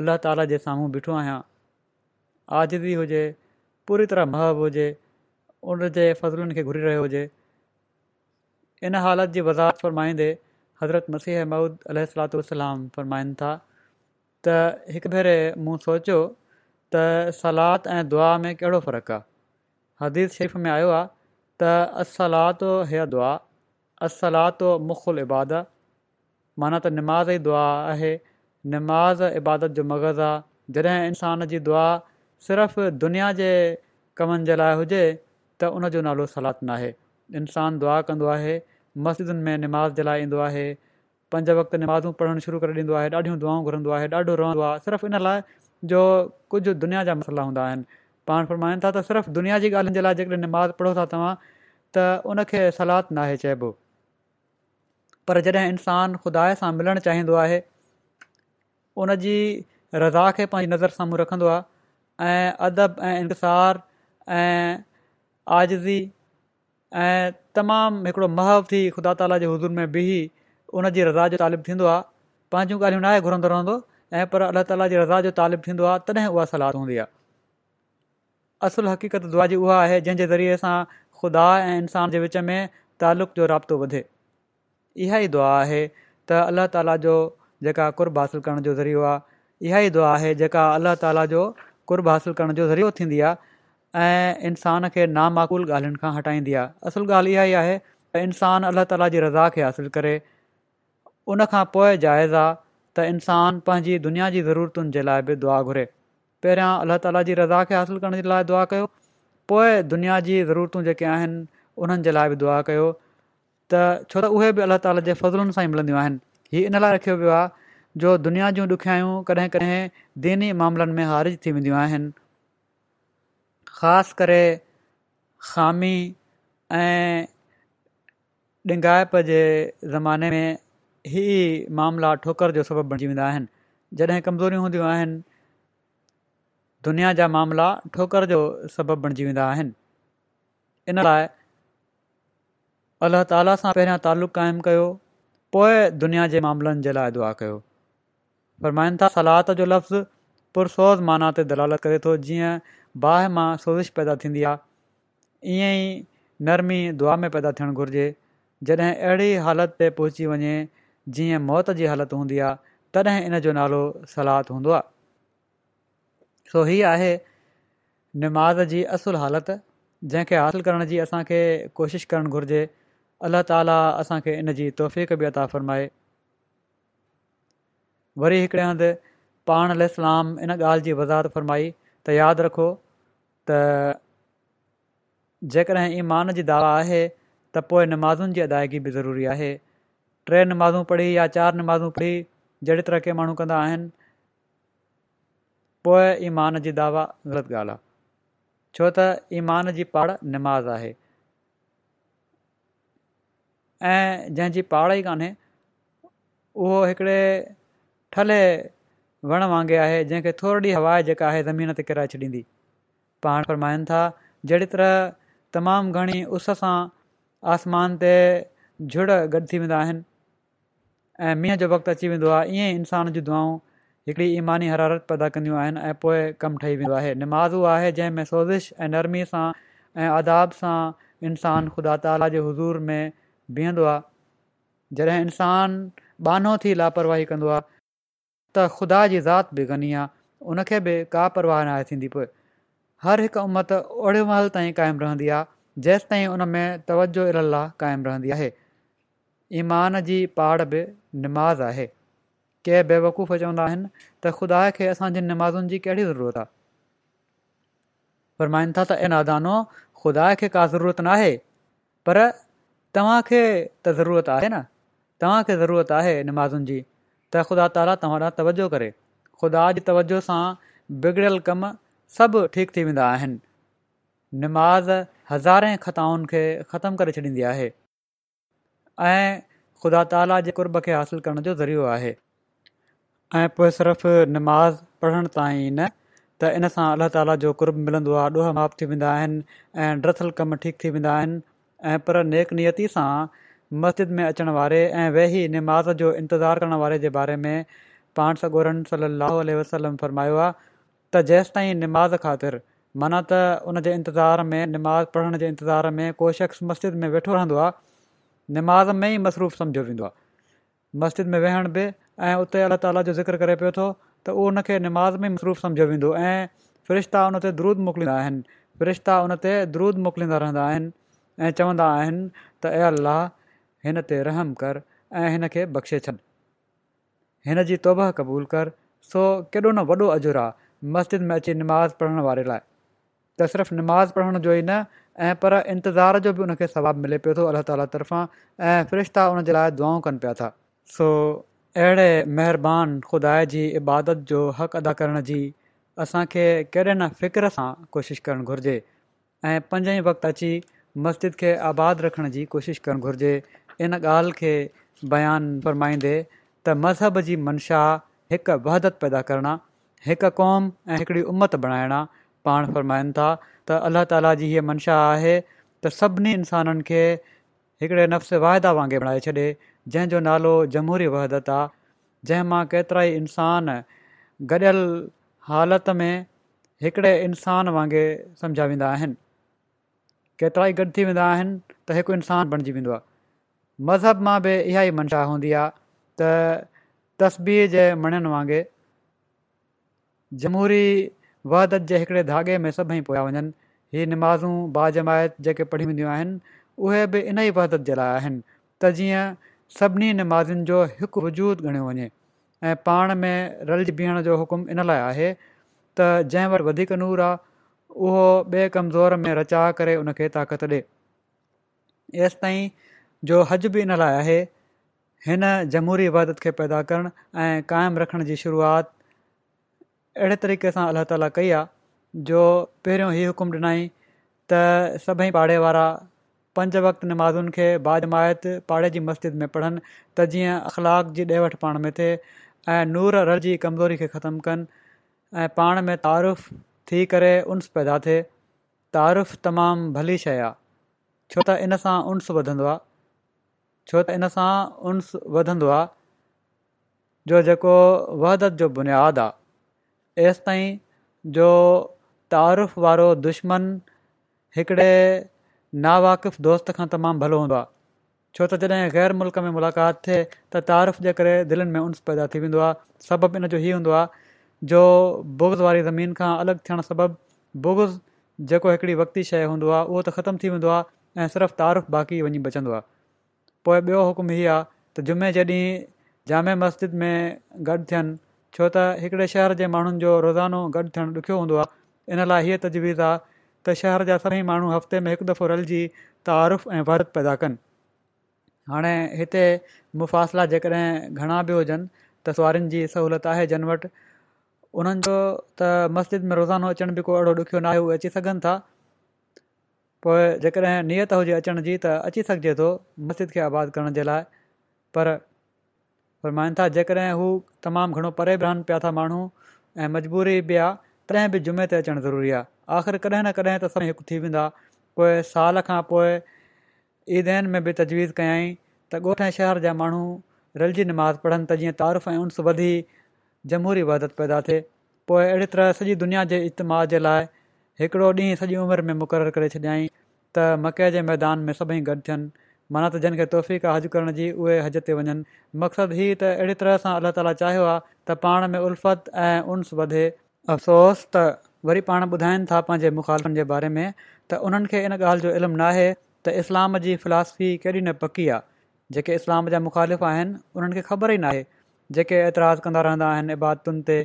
अलाह ताला जे साम्हूं बीठो आहियां आज बि हुजे पूरी तरह महब हुजे उन जे फज़लुनि खे घुरी रहियो हुजे इन हालति जी वज़ाहत फरमाइंदे हज़रत मसीह महूद अल सलातलाम फरमाइनि था त हिकु भेरे मूं सोचियो त सलाद ऐं दुआ में कहिड़ो फ़र्क़ु आहे हदीर शरीफ़ में आयो आहे त असलातो हीअ दुआ असलात मुख़ुल इबादत माना त निमाज़ ई दुआ आहे निमाज़ इबादत जो मग़ज़ आहे जॾहिं इंसान जी दुआ सिर्फ़ दुनिया जे कमनि जे लाइ हुजे त उनजो नालो सलात नाहे इंसान दुआ कंदो आहे मस्जिदुनि में निमाज़ जे लाइ ईंदो आहे पंज वक़्तु निमाज़ूं पढ़णु शुरू करे ॾींदो आहे ॾाढियूं दुआऊं घुरंदो आहे ॾाढो रहंदो आहे सिर्फ़ु इन लाइ जो कुझु दुनिया जा मसइला हूंदा आहिनि पाण फरमाइनि था त सिर्फ़ु दुनिया जी ॻाल्हियुनि जे लाइ जेकॾहिं नमाज़ पढ़ो था तव्हां त उनखे सलादु नाहे चइबो पर जॾहिं इंसानु ख़ुदा सां मिलणु चाहींदो आहे उन जी रज़ा खे पंहिंजी नज़र साम्हूं रखंदो आहे ऐं अदब ऐं इंक़सार ऐं आज़ी ऐं तमामु हिकिड़ो महफ़ थी ख़ुदा ताला जे हुज़ूर में बिही उन जी रज़ा जो तालिबु थींदो आहे पंहिंजूं ॻाल्हियूं नाहे घुरंदो रहंदो ऐं पर अलाह ताला जी रज़ा जो तालिबु थींदो आहे तॾहिं उहा सलाद हूंदी आहे असुलु हक़ीक़त दुआ जी उहा आहे जंहिंजे ज़रिए सां ख़ुदा ऐं इंसान जे विच में तालुक़ जो राब्तो वधे इहा ई दुआ आहे त अलाह ताला जो जेका कुर्ब हासिलु करण जो ज़रियो आहे इहा ई दुआ आहे जेका अलाह ताला जो कुर्ब हासिलु करण जो ज़रियो थींदी आहे ऐं इंसान खे नामाक़ूल ॻाल्हियुनि खां हटाईंदी आहे असुलु ॻाल्हि इहा ई आहे त इंसानु ताला जी रज़ा खे हासिलु करे उन पोइ जाइज़ आहे त इंसान पंहिंजी दुनिया जी ज़रूरतुनि जे लाइ बि दुआ घुरे पहिरियां अलाह ताला जी रज़ा खे हासिलु करण जे लाइ दुआ कयो पोइ दुनिया जी ज़रूरतूं जेके आहिनि उन्हनि जे लाइ बि दुआ कयो त छो त उहे बि अलाह ताला जे फज़लुनि सां ई मिलंदियूं आहिनि हीउ इन लाइ रखियो वियो आहे जो दुनिया जूं ॾुखियायूं कॾहिं कॾहिं दीनी मामलनि में हारिज थी वेंदियूं आहिनि ख़ासि करे ख़ामी ऐं जे ज़माने में ई मामला ठोकर जो सबबु बणिजी वेंदा आहिनि जॾहिं कमज़ोरियूं हूंदियूं दुनिया जा मामला ठोकर जो सबबु बणजी वेंदा आहिनि इन लाइ अलाह ताला सां पहिरियां तालुक़ु क़ाइमु कयो पोइ दुनिया जे मामलनि जे लाइ दुआ कयो फ़रमाइनि था सलाद जो लफ़्ज़ पुरसोज़ माना ते दलालत करे थो जीअं बाहि मां सोज़िश पैदा थींदी आहे ईअं ई नरमी दुआ में पैदा थियणु घुरिजे जॾहिं अहिड़ी हालति ते पहुची वञे जीअं मौत जी हालति हूंदी आहे तॾहिं इन जो नालो सलाद हूंदो आहे सो हीअ आहे निमाज़ जी असुलु हालति जंहिंखे हासिलु करण जी असांखे कोशिशि करणु घुरिजे अलाह ताला असांखे इन जी तौफ़क़ बि अता फ़रमाए वरी हिकिड़े हंधि पाण ललाम इन ॻाल्हि जी वज़ाहत फ़रमाई त यादि रखो त जेकॾहिं ईमान जी दावा आहे त पोइ नमाज़ुनि जी अदायगी बि ज़रूरी आहे टे नमाज़ूं पढ़ी या चारि नमाज़ूं पढ़ी जहिड़ी तरह के माण्हू कंदा आहिनि पोइ ईमान जी दावा ग़लति ॻाल्हि आहे छो त ईमान जी पाड़ निमाज़ आहे ऐं जंहिंजी पाड़ ई कान्हे उहो हिकिड़े ठले वण वांगुरु आहे जंहिंखे थोरी हवा जेका आहे ज़मीन ते किराए छॾींदी पाण फरमाइनि था जहिड़ी तरह तमामु घणी उस सां आसमान ते झुड़ गॾु थी वेंदा आहिनि ऐं मींहं जो वक़्तु अची वेंदो आहे ईअं ई इंसान जूं दुआऊं हिकिड़ी ईमानी हरारत पैदा कंदियूं आहिनि ऐं पोइ कमु ठही वेंदो आहे निमाज़ो आहे जंहिं سوزش सोज़िश ऐं नरमी सां ऐं आदाब सां इंसानु ख़ुदा ताला जे हज़ूर में बीहंदो आहे जॾहिं इंसानु बानो थी लापरवाही कंदो आहे त ख़ुदा जी ज़ात बि गनी आहे उनखे बि का परवाह न आहे थींदी पोइ हर हिकु उमत ओड़े महिल ताईं क़ाइमु रहंदी आहे जेसि ताईं उन में तवजो अला क़ाइमु रहंदी आहे ईमान जी पाड़ बि निमाज़ आहे के बेवकूफ़ चवंदा आहिनि त ख़ुदा खे असांजी नमाज़ुनि जी कहिड़ी ज़रूरत आहे फ़रमाइनि था त नादानो ख़ुदा खे का ज़रूरत न आहे पर तव्हांखे त ज़रूरत आहे न तव्हांखे ज़रूरत आहे नमाज़ुनि जी त ख़ुदा ताला तव्हां ॾांहुं तवजो करे ख़ुदा जी तवजो सां बिगड़ियल कम सभु ठीकु थी वेंदा आहिनि निमाज़ हज़ारे ख़ताउनि खे ख़तमु करे छॾींदी आहे ऐं ख़ुदा ताला जे कुर्ब खे हासिलु करण जो ज़रियो आहे ऐं पोइ सिर्फ़ु निमाज़ पढ़ण ताईं न त इन सां अलाह ताला जो कुर्ब मिलंदो आहे ॾुह माफ़ थी वेंदा आहिनि ऐं ॾ्रथल कम ठीकु थी वेंदा आहिनि पर नेक नियति सां मस्जिद में अचण वारे ऐं वेही निमाज़ जो इंतज़ारु करणु वारे जे बारे में पाण सॻोरन सलाहु वसलम फ़रमायो आहे त जेसिताईं निमाज़ ख़ातिर माना त उनजे इंतज़ार में निमा पढ़ण जे इंतज़ार में को शख़्स मस्जिद में वेठो रहंदो आहे निमाज़ में ई मसरूफ़ सम्झो वेंदो आहे मस्जिद में वेहण बि ऐं उते अलाह ताला जो ज़िक्र करे पियो थो त उहो हुनखे निमाज़ में मसरूफ़ सम्झो वेंदो ऐं फ़रिश्ता उन ते धरुद मोकिलींदा आहिनि फ़रिश्ता उन ते दरुद मोकिलींदा रहंदा आहिनि ऐं चवंदा आहिनि त ऐं अलाह हिन ते रहम कर ऐं हिन खे बख़्शे छॾनि हिन जी तौबह क़बूलु कर सो केॾो न वॾो अजुर आहे मस्जिद में अची निमाज़ पढ़ण वारे लाइ त सिर्फ़ु निमाज़ पढ़ण जो ई न ऐं पर इंतज़ार जो बि उनखे सवाबु मिले पियो थो अलाह ताला तर्फ़ां ऐं फ़रिश्ता उनजे लाइ दुआऊं कनि पिया था सो अहिड़े महिरबानी ख़ुदा जी इबादत जो हक़ अदा करण जी असांखे कहिड़े न फ़िक्र सां कोशिशि करणु घुरिजे ऐं पंज ई वक़्ति अची मस्जिद खे आबादु रखण जी कोशिशि करणु घुरिजे इन ॻाल्हि खे बयानु फ़रमाईंदे त मज़हब जी मंशा हिकु वहदत पैदा करणा हिकु क़ौम ऐं हिकिड़ी उमत बणाइणा पाण फ़रमाइनि था त अलाह ताला जी हीअ मंशा आहे त सभिनी इंसाननि खे हिकिड़े नफ़्स वाइदा वांगुरु बणाए छॾे जंहिंजो नालो जमहूरी वहदत आहे जंहिं मां केतिरा ई इंसान गॾियल हालति में हिकिड़े इंसान वांगुरु समुझाईंदा आहिनि केतिरा ई गॾ थी वेंदा आहिनि त हिकु इंसानु बणिजी वेंदो आहे मज़हब मां बि इहा ई मंशा हूंदी आहे त तस्बी जे मञनि वांगुरु जमहूरी वहदत जे हिकिड़े धागे में सभई पोया वञनि हीअ निमाज़ू बाजमायत जेके पढ़ी वेंदियूं आहिनि उहे बि इन ई वहदत जे लाइ आहिनि त सभिनी निमाज़ियुनि जो हिकु वजूदु ॻणियो वञे ऐं पाण में रलि बीहण जो हुकुम इन लाइ आहे त जंहिं वटि वधीक नूर आहे उहो ॿिए कमज़ोर में रचा करे उन खे ताक़त ॾिए एसि ताईं जो हज बि इन लाइ आहे हिन जमूरी इबादत खे पैदा करणु ऐं क़ाइमु रखण जी शुरूआति अहिड़े तरीक़े सां अलाह ताला कई आहे जो पहिरियों ई हुकुम ॾिनई त सभई पाड़े वारा पंज वक़्त निमाज़ुनि खे बाद माइत पाड़े जी मस्जिद में पढ़नि त जीअं अख़लाक़ जी ॾे वठि पाण में थिए ऐं नूर रल जी कमज़ोरी खे ख़तमु कनि ऐं पाण में तारूफ़ु थी करे उन्स पैदा थिए तारूफ़ु तमामु भली शइ आहे छो त इन सां उन्स वधंदो आहे छो त इन सां उन्स वधंदो आहे जो जेको वहदद जो बुनियादु आहे एसि ताईं जो तारीफ़ु वारो दुश्मन हिकिड़े नावाक़िफ़ दोस्त खां तमामु भलो हूंदो आहे छो त जॾहिं ग़ैर मुल्क में मुलाक़ात थिए त तारीफ़ जे करे दिलनि में उन्स पैदा थी वेंदो आहे सबबु इन जो हीअ हूंदो आहे जो बुगज़ वारी ज़मीन खां अलॻि थियणु सबबु बुग्ज़ जेको हिकिड़ी वक़्ती शइ हूंदो आहे उहो त ख़तमु थी वेंदो आहे ऐं सिर्फ़ु बाक़ी वञी बचंदो आहे पोइ ॿियो हुकुमु हीअ आहे त जुमे जॾहिं जाम मस्जिद में गॾु थियनि छो त हिकिड़े शहर जे माण्हुनि जो रोज़ानो गॾु थियणु ॾुखियो हूंदो आहे इन लाइ तजवीज़ आहे त शहर जा सभई माण्हू हफ़्ते में हिकु दफ़ो रलिजी तारुफ़ ऐं वरत पैदा कनि हाणे हिते मुफ़ासिला जेकॾहिं घणा बि हुजनि त सुवारिनि जी सहूलियत आहे जन वटि उन्हनि जो त मस्जिद में रोज़ानो अचण बि को अहिड़ो ॾुखियो न आहे उहे अची सघनि था पोइ जेकॾहिं नियत हुजे जी त अची सघिजे थो मस्जिद खे आबाद करण जे लाइ पर माइन था जेकॾहिं हू तमामु घणो परे बि रहनि पिया था माण्हू ऐं मजबूरी बि आहे तॾहिं बि जुमे ते ज़रूरी आहे आख़िर कॾहिं न कॾहिं त असां हिकु थी पोइ साल खां पोइ में बि तजवीज़ कयई त ॻोठे शहर जा माण्हू रलिजी निमाज़ पढ़नि त जीअं तारीफ़ु ऐं उन्स वधी जमहूरी वहदत पैदा थिए पोइ अहिड़ी तरह सॼी दुनिया जे इजमा जे लाइ हिकिड़ो ॾींहुं सॼी उमिरि में मुक़ररु करे छॾियई त मके जे मैदान में सभई गॾु थियनि माना त जिन खे तौफ़ीक़ज करण जी उहे हद ते वञनि मक़सदु हीउ त अहिड़ी तरह सां अलाह ताला चाहियो आहे त पाण में उल्फत ऐं उन्स वधे अफ़सोस त वरी पाण ॿुधाइनि था पंहिंजे मुखालिफ़नि जे बारे में त उन्हनि इन ॻाल्हि जो इल्मु न आहे त इस्लाम जी फिलासफ़ी केॾी न पकी आहे जेके इस्लाम जा मुख़ालिफ़ आहिनि उन्हनि ख़बर ई नाहे जेके एतिराज़ु कंदा रहंदा आहिनि इबादतुनि ते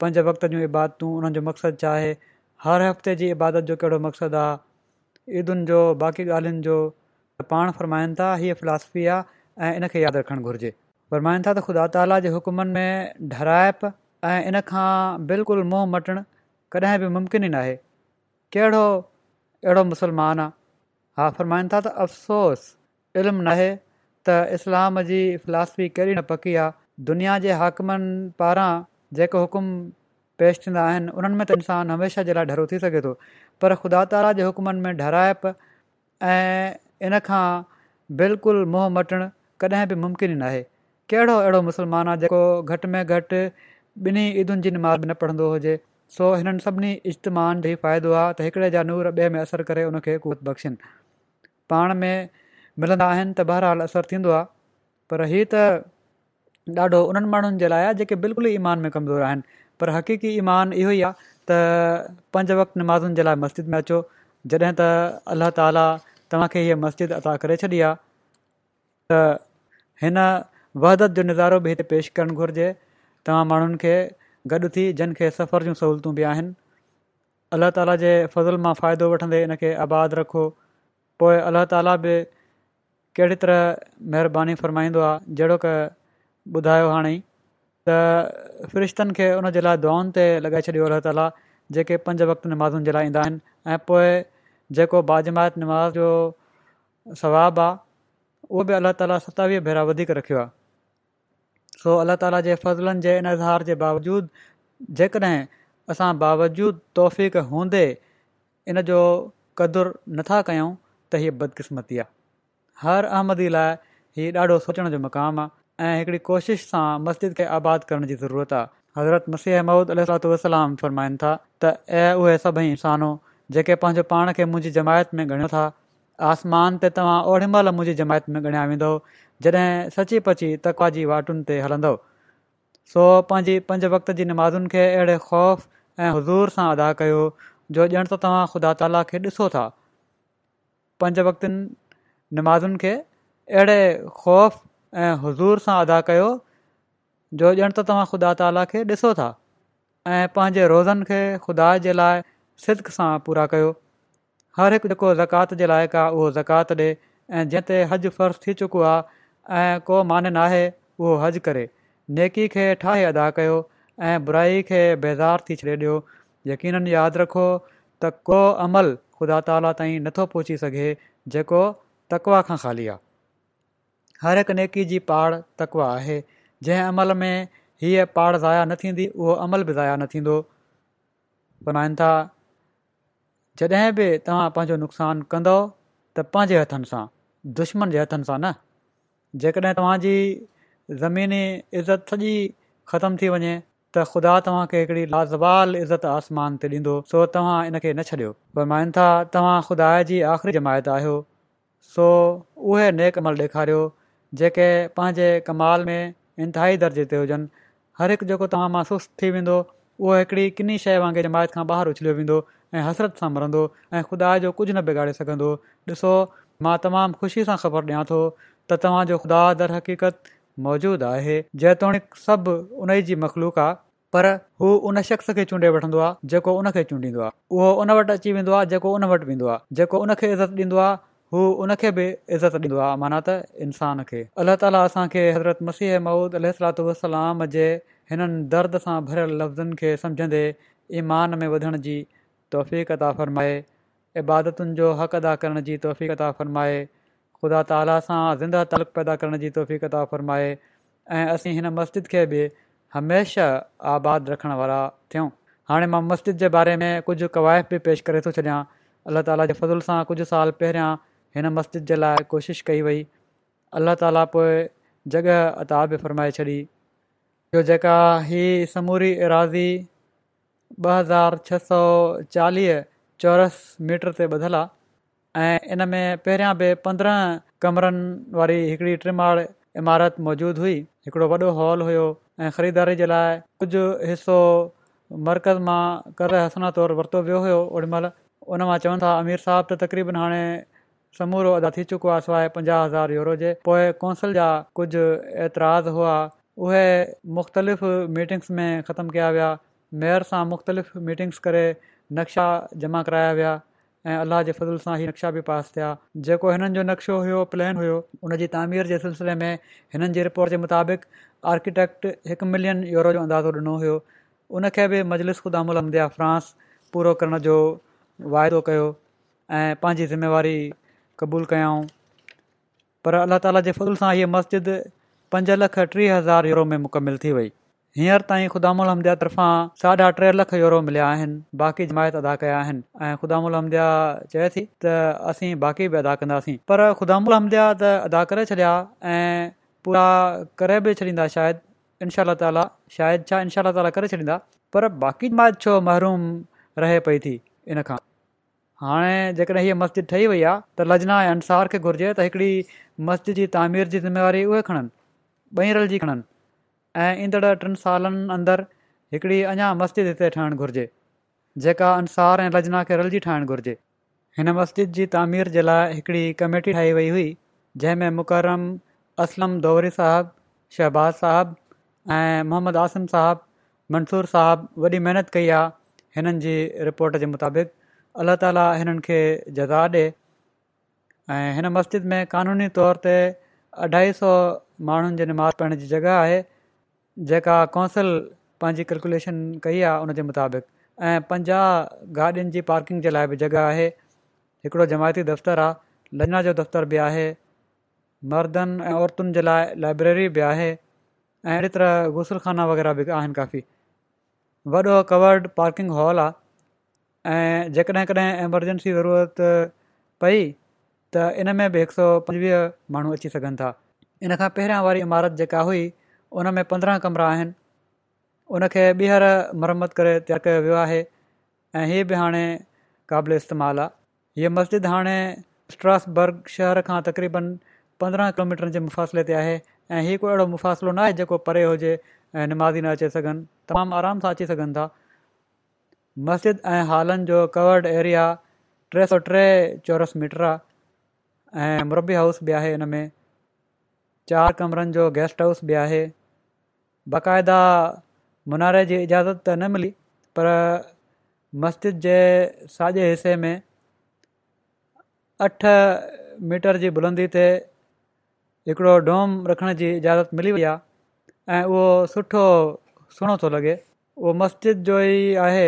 पंज वक़्त जूं इबादतूं उन्हनि जो मक़सदु छा आहे हर हफ़्ते जी इबादत जो कहिड़ो मक़सदु आहे ईदुनि जो बाक़ी ॻाल्हियुनि जो त पाण फ़रमाइनि था हीअ फिलासफ़ी आहे ऐं इन खे यादि रखणु घुरिजे फ़रमाइनि था त ख़ुदा ताला जे हुकुमनि में डराइप ऐं इन खां बिल्कुलु मुंहुं मटणु कॾहिं बि मुमकिन ई नाहे कहिड़ो अहिड़ो मुसलमान आहे हा फ़रमाईनि था त अफ़सोस इल्मु नाहे त इस्लाम जी फिलासफ़ी कहिड़ी न पकी आहे दुनिया जे हाकमनि पारां जेको हुकुम पेश थींदा आहिनि उन्हनि में त इंसानु हमेशह जे लाइ डरो थी सघे थो पर ख़ुदा ताला जे हुकुमनि में डराइप ऐं इनखां बिल्कुलु मोहं मटणु कॾहिं बि मुमकिन ई नाहे कहिड़ो अहिड़ो मुसलमान आहे जेको घटि में घटि ॿिन्ही ईदुनि जी निमा न पढ़ंदो हुजे सो हिननि सभिनी इज्तमान जो ई फ़ाइदो आहे त हिकिड़े जा नूर ॿिए में असरु करे उनखे को बख़्शिन पाण में मिलंदा आहिनि त बहरहालु असरु थींदो आहे पर हीअ त ॾाढो उन्हनि माण्हुनि जे लाइ आहे जेके बिल्कुलु ईमान में कमज़ोर आहिनि पर हक़ीक़ी ईमान इहो ई आहे त पंज वक़्तु नमाज़ुनि जे लाइ मस्जिद में अचो जॾहिं त अल्ला ताला तव्हांखे हीअ मस्जिद अदा करे छॾी आहे त हिन जो नज़ारो बि हिते पेश करणु घुरिजे तव्हां माण्हुनि गॾु थी जिन खे सफ़र जूं सहूलियतूं बि आहिनि अलाह ताला जे फज़ुल मां फ़ाइदो वठंदे इन खे आबादु रखो पोइ अल्ला ताली बि कहिड़ी तरह महिरबानी फ़रमाईंदो आहे जहिड़ो क ॿुधायो हाणे त फ़रिश्तनि खे उनजे लाइ दुआनि ते लॻाए छॾियो अल्ला ताला जेके पंज वक़्ति नमाज़ुनि जे लाइ ईंदा आहिनि ऐं पोइ जेको नमाज़ जो सवाबु आहे उहो बि अलाह ताला सतावीह भेरा वधीक सो अलाह ताला जे फ़ज़लनि जे इज़हार जे बावजूदि जेकॾहिं असां बावजूदु तौफ़ हूंदे इन जो क़दुरु नथा कयूं त हीअ बदकिस्मती आहे हर अहमदी लाइ हीउ ॾाढो सोचण जो मक़ामु आहे ऐं हिकिड़ी कोशिशि सां मस्जिद खे आबाद करण जी ज़रूरत आहे हज़रत मसीह महमूद अलातलाम फ़रमाइनि था त ऐं उहे सभई इंसानूं जेके पंहिंजो पाण खे मुंहिंजी जमायत में ॻणियो था आसमान ते तव्हां ओड़ी महिल मुंहिंजी जमायत में ॻणिया वेंदो जॾहिं सची पची तकवा जी वाटुनि ते हलंदो सो पंहिंजी पंज वक़्त जी नमाज़ुनि खे अहिड़े ख़ौफ़ ऐं हज़ूर सां अदा कयो जो ॼण त तव्हां ख़ुदा ताला खे ॾिसो था पंज वक़्त नमाज़ुनि खे अहिड़े ख़ौफ़ ऐं अदा कयो जो ॼण त तव्हां ख़ुदा ताला खे ॾिसो था ऐं पंहिंजे रोज़नि खे ख़ुदा जे लाइ सिद सां पूरा कयो हर हिकु जेको ज़कात जे लाइक़ु आहे उहो ज़कात ॾिए ऐं जंहिं ते हज फ़र्श थी चुको आहे ऐं को मान आहे उहो हज करे नेकी खे ठाहे अदा कयो ऐं बुराई खे बेज़ार थी छॾे ॾियो यकीननि यादि रखो त को अमल ख़ुदा ताला ताईं नथो पहुची सघे जेको तकवा खां ख़ाली आहे हर हिक नेकी जी पाड़ तकवा आहे जंहिं अमल में हीअ पाड़ ज़ाया न थींदी उहो अमल बि ज़ाया न थींदो था जॾहिं बि तव्हां पंहिंजो नुक़सानु कंदव त पंहिंजे हथनि सां दुश्मन जे हथनि सां न जेकॾहिं तव्हांजी ज़मीनी इज़त सॼी ख़तमु थी वञे त ख़ुदा तव्हांखे हिकिड़ी लाज़वाल इज़त आसमान ते ॾींदो सो तव्हां इन खे न छॾियो पर माइन था तव्हां ख़ुदा जी आख़िरी जमायत आहियो सो उहे नेक अमल ॾेखारियो जेके पंहिंजे कमाल में इंतिहाई दर्जे ते हुजनि हर हिकु जेको तव्हां सुस्त थी वेंदो उहो हिकिड़ी किनी शइ वांगुरु जमायत खां ॿाहिरि उछलियो वेंदो ऐं हसरत सां मरंदो ऐं ख़ुदा जो कुझु न बिगाड़े सघंदो ॾिसो मां तमामु ख़ुशी सां ख़बर ॾियां थो त तव्हांजो ख़ुदा दर हक़ीक़त मौजूदु आहे जेतोणीकि सभु उन जी मख़लूक आहे पर हू उन शख़्स खे चूंडे वठंदो आहे जेको उन खे चूंडींदो आहे उहो उन वटि अची वेंदो आहे जेको उन वटि वेंदो आहे जेको उन खे इज़त ॾींदो आहे हू उन खे बि इज़त ॾींदो आहे माना त इंसान खे अलाह ताला असांखे हज़रत मसीह महुूद अल जे हिननि दर्द सां भरियल लफ़्ज़नि खे सम्झंदे ईमान में वधण जी तौफ़ीक़ता फ़रमाए इबादतुनि जो हक़ अदा करण जी तौफ़ीक़ता फ़रमाए ख़ुदा ताला सां ज़िंदह तलब पैदा करण जी तौफ़ फ़र्माए ऐं असीं हिन मस्जिद खे बि हमेशह आबादु रखण वारा थियूं हाणे मां मस्जिद जे बारे में कुझु क़वाइफ़ बि पेश करे थो छॾियां अलाह ताला जे फज़ुल सां कुझु साल पहिरियां हिन मस्जिद जे लाइ कोशिशि कई वई अलाह ताली पोइ जॻह ता बि फ़रमाए छॾी ॿियो जेका हीअ समूरी ऐराज़ी ॿ हज़ार छह सौ चालीह मीटर ते ॿधलु आहे इन में पहिरियां बि पंद्रहं कमरनि वारी हिकिड़ी टिमाड़ इमारत मौजूदु हुई हिकिड़ो वॾो हॉल हुयो ऐं ख़रीदारी जे लाइ कुझु हिसो मर्कज़ मां कर हसना तौरु वरितो वियो हुयो ओॾीमहिल उन मां चवनि था अमीर साहब त तकरीबन हाणे समूरो अदा थी चुको आहे सवाइ पंजाह हज़ार यूरो जे पोइ कौंसिल जा कुझु एतिराज़ हुआ उहे मुख़्तलिफ़ मीटिंग्स में ख़तमु कया विया मेयर सां मुख़्तलिफ़ मीटिंग्स करे नक्शा जमा कराया विया ऐं अलाह जे फज़ल सां इहे नक्शा बि पास थिया जेको हिननि जो नक्शो हुयो प्लैन हुयो उनजी तामीर जे सिलसिले में हिननि जी रिपोर्ट जे मुताबिक़ आर्किटेक्ट हिकु मिलियन यूरो जो अंदाज़ो ॾिनो हुयो उनखे बि मजलिस ख़ुदि आमल हमदिया फ्रांस पूरो करण जो वाइदो कयो ऐं पंहिंजी ज़िमेवारी क़बूलु कयऊं पर अलाह ताला जे फज़ल सां हीअ मस्जिद पंज लख टीह हज़ार यूरो में मुकमिल थी वई हींअर ताईं ख़ुदाम उल हमदिया साढा टे लख यूरो मिलिया आहिनि बाक़ी जमायत अदा कया आहिनि ऐं ख़ुदामुल हमदिया चए थी त असीं बाक़ी बि अदा कंदासीं पर ख़ुदामुल हमदिया त अदा करे छॾिया ऐं पूरा करे बि छॾींदा शायदि इनशा ताली शायदि छा इनशा ताला करे छॾींदा पर बाक़ी जमायत छो महरूम रहे पई थी इनखां हाणे जेकॾहिं हीअ मस्जिद ठही वई आहे त लजना ऐं अंसार खे घुर्जे त हिकिड़ी मस्जिद जी तामिर जी ज़िम्मेवारी उहे खणनि ॿई रल जी खणनि ऐं ईंदड़ टिनि सालनि अंदरि हिकिड़ी अञा मस्जिद हिते ठहणु घुरिजे जेका अंसार ऐं रजना खे रलजी ठाहिणु घुरिजे हिन मस्जिद जी तामीर जे लाइ हिकिड़ी कमेटी ठाही वई हुई जंहिंमें मुकरम असलम दोरी साहबु शहबाज़ साहबु ऐं मोहम्मद आसिम साहबु मंसूर साहबु वॾी महिनत कई आहे हिननि जी रिपोर्ट जे मुताबिक़ अलाह ताला हिननि खे जदा ॾिए ऐं मस्जिद में कानूनी तौर ते अढाई सौ माण्हुनि जी नमाज़ पाइण जी जॻह आहे जेका कौंसल पंहिंजी कैलकुलेशन कई आहे उनजे मुताबिक़ ऐं पंजाहु गाॾियुनि जी पार्किंग जे लाइ बि जॻह आहे हिकिड़ो जमायती दफ़्तरु आहे लजा जो दफ़्तरु बि आहे मर्दनि ऐं औरतुनि जे लाइ लाइब्रेरी बि आहे ऐं अहिड़ी तरह गुसलखाना वग़ैरह बि आहिनि काफ़ी वॾो कवर्ड पार्किंग हॉल आहे ऐं जेकॾहिं कॾहिं एमरजैंसी ज़रूरत पई त इन में बि हिकु सौ पंजवीह माण्हू अची सघनि था इन खां पहिरियां वारी इमारत जेका हुई उन में पंद्रहं कमरा आहिनि उनखे ॿीहर मरम्मत करे तयारु कयो वियो आहे ऐं हीअ बि हाणे क़ाबिले इस्तेमालु आहे हीअ मस्जिद हाणे स्ट्रासबर्ग शहर खां तक़रीबनि पंद्रहं किलोमीटरनि जे मुफ़ासिले ते आहे ऐं हीअ कोई अहिड़ो मुफ़ासिलो न आहे जेको परे हुजे ऐं निमाज़ी न अचे सघनि तमामु आराम सां अची सघनि था मस्जिद ऐं हॉल जो कवर्ड एरिया टे सौ टे चौरस मीटर आहे ऐं मुबी हाउस बि आहे हिन में चारि कमरनि जो गेस्ट हाउस बि आहे बाक़ाइदा मुनारे जी इजाज़त त न मिली पर मस्जिद जे साॼे हिसे में अठ मीटर जी बुलंदी ते हिकिड़ो डोम रखण जी इजाज़त मिली वई आहे ऐं उहो सुठो सुहिणो थो लॻे उहो मस्जिद जो ई आहे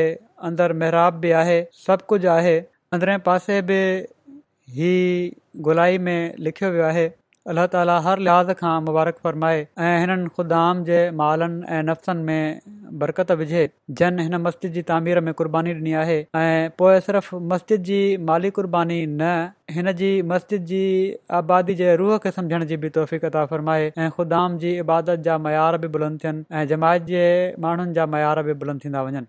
अंदरि महिरबानी बि आहे सभु कुझु आहे अंदरें पासे बि ई गुलाई में लिखियो वियो आहे अलाह ताली हर लिहाज़ खां मुबारक फ़रमाए ऐं हिननि ख़ुदा जे मालनि ऐं नफ़्सनि में बरकत विझे जन हिन मस्जिद जी तामीर में क़ुर्बानी ॾिनी आहे ऐं पोइ सिर्फ़ु मस्जिद जी माली क़ुर्बानी न हिन जी मस्जिद जी आबादी जे रूह खे सम्झण जी बि तोहफ़ी तता फ़रमाए ऐं ख़ुदा जी इबादत जा मयार बि बुलंद थियनि ऐं जमायत जे माण्हुनि जा मयार बि बुलंद थींदा वञनि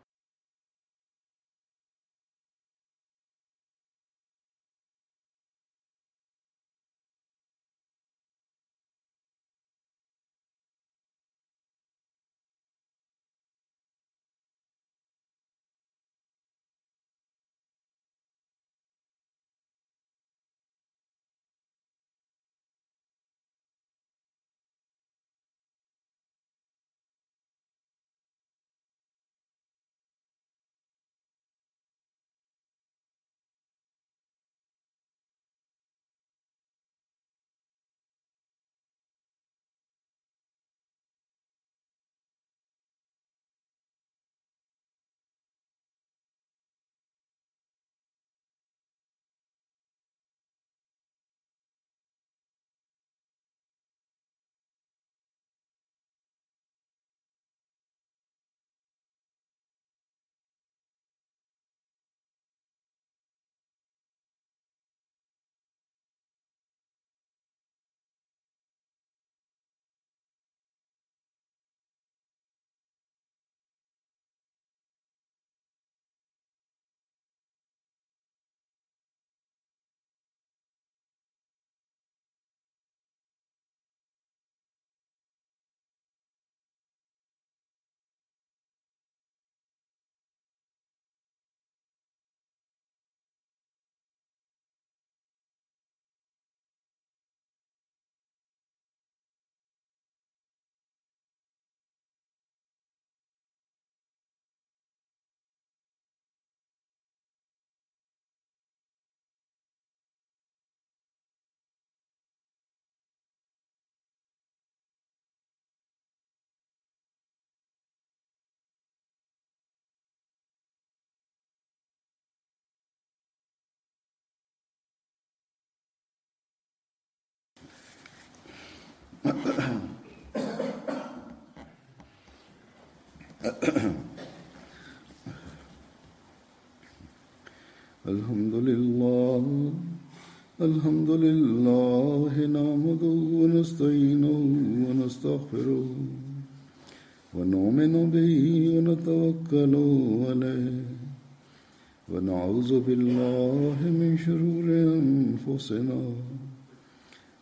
الحمد لله الحمد لله نعمده ونستعينه ونستغفره ونؤمن به ونتوكل عليه ونعوذ بالله من شرور انفسنا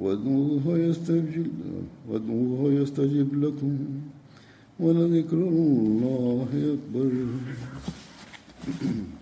وادعوه يستجب وادعوه يستجب لكم ولذكر الله أكبر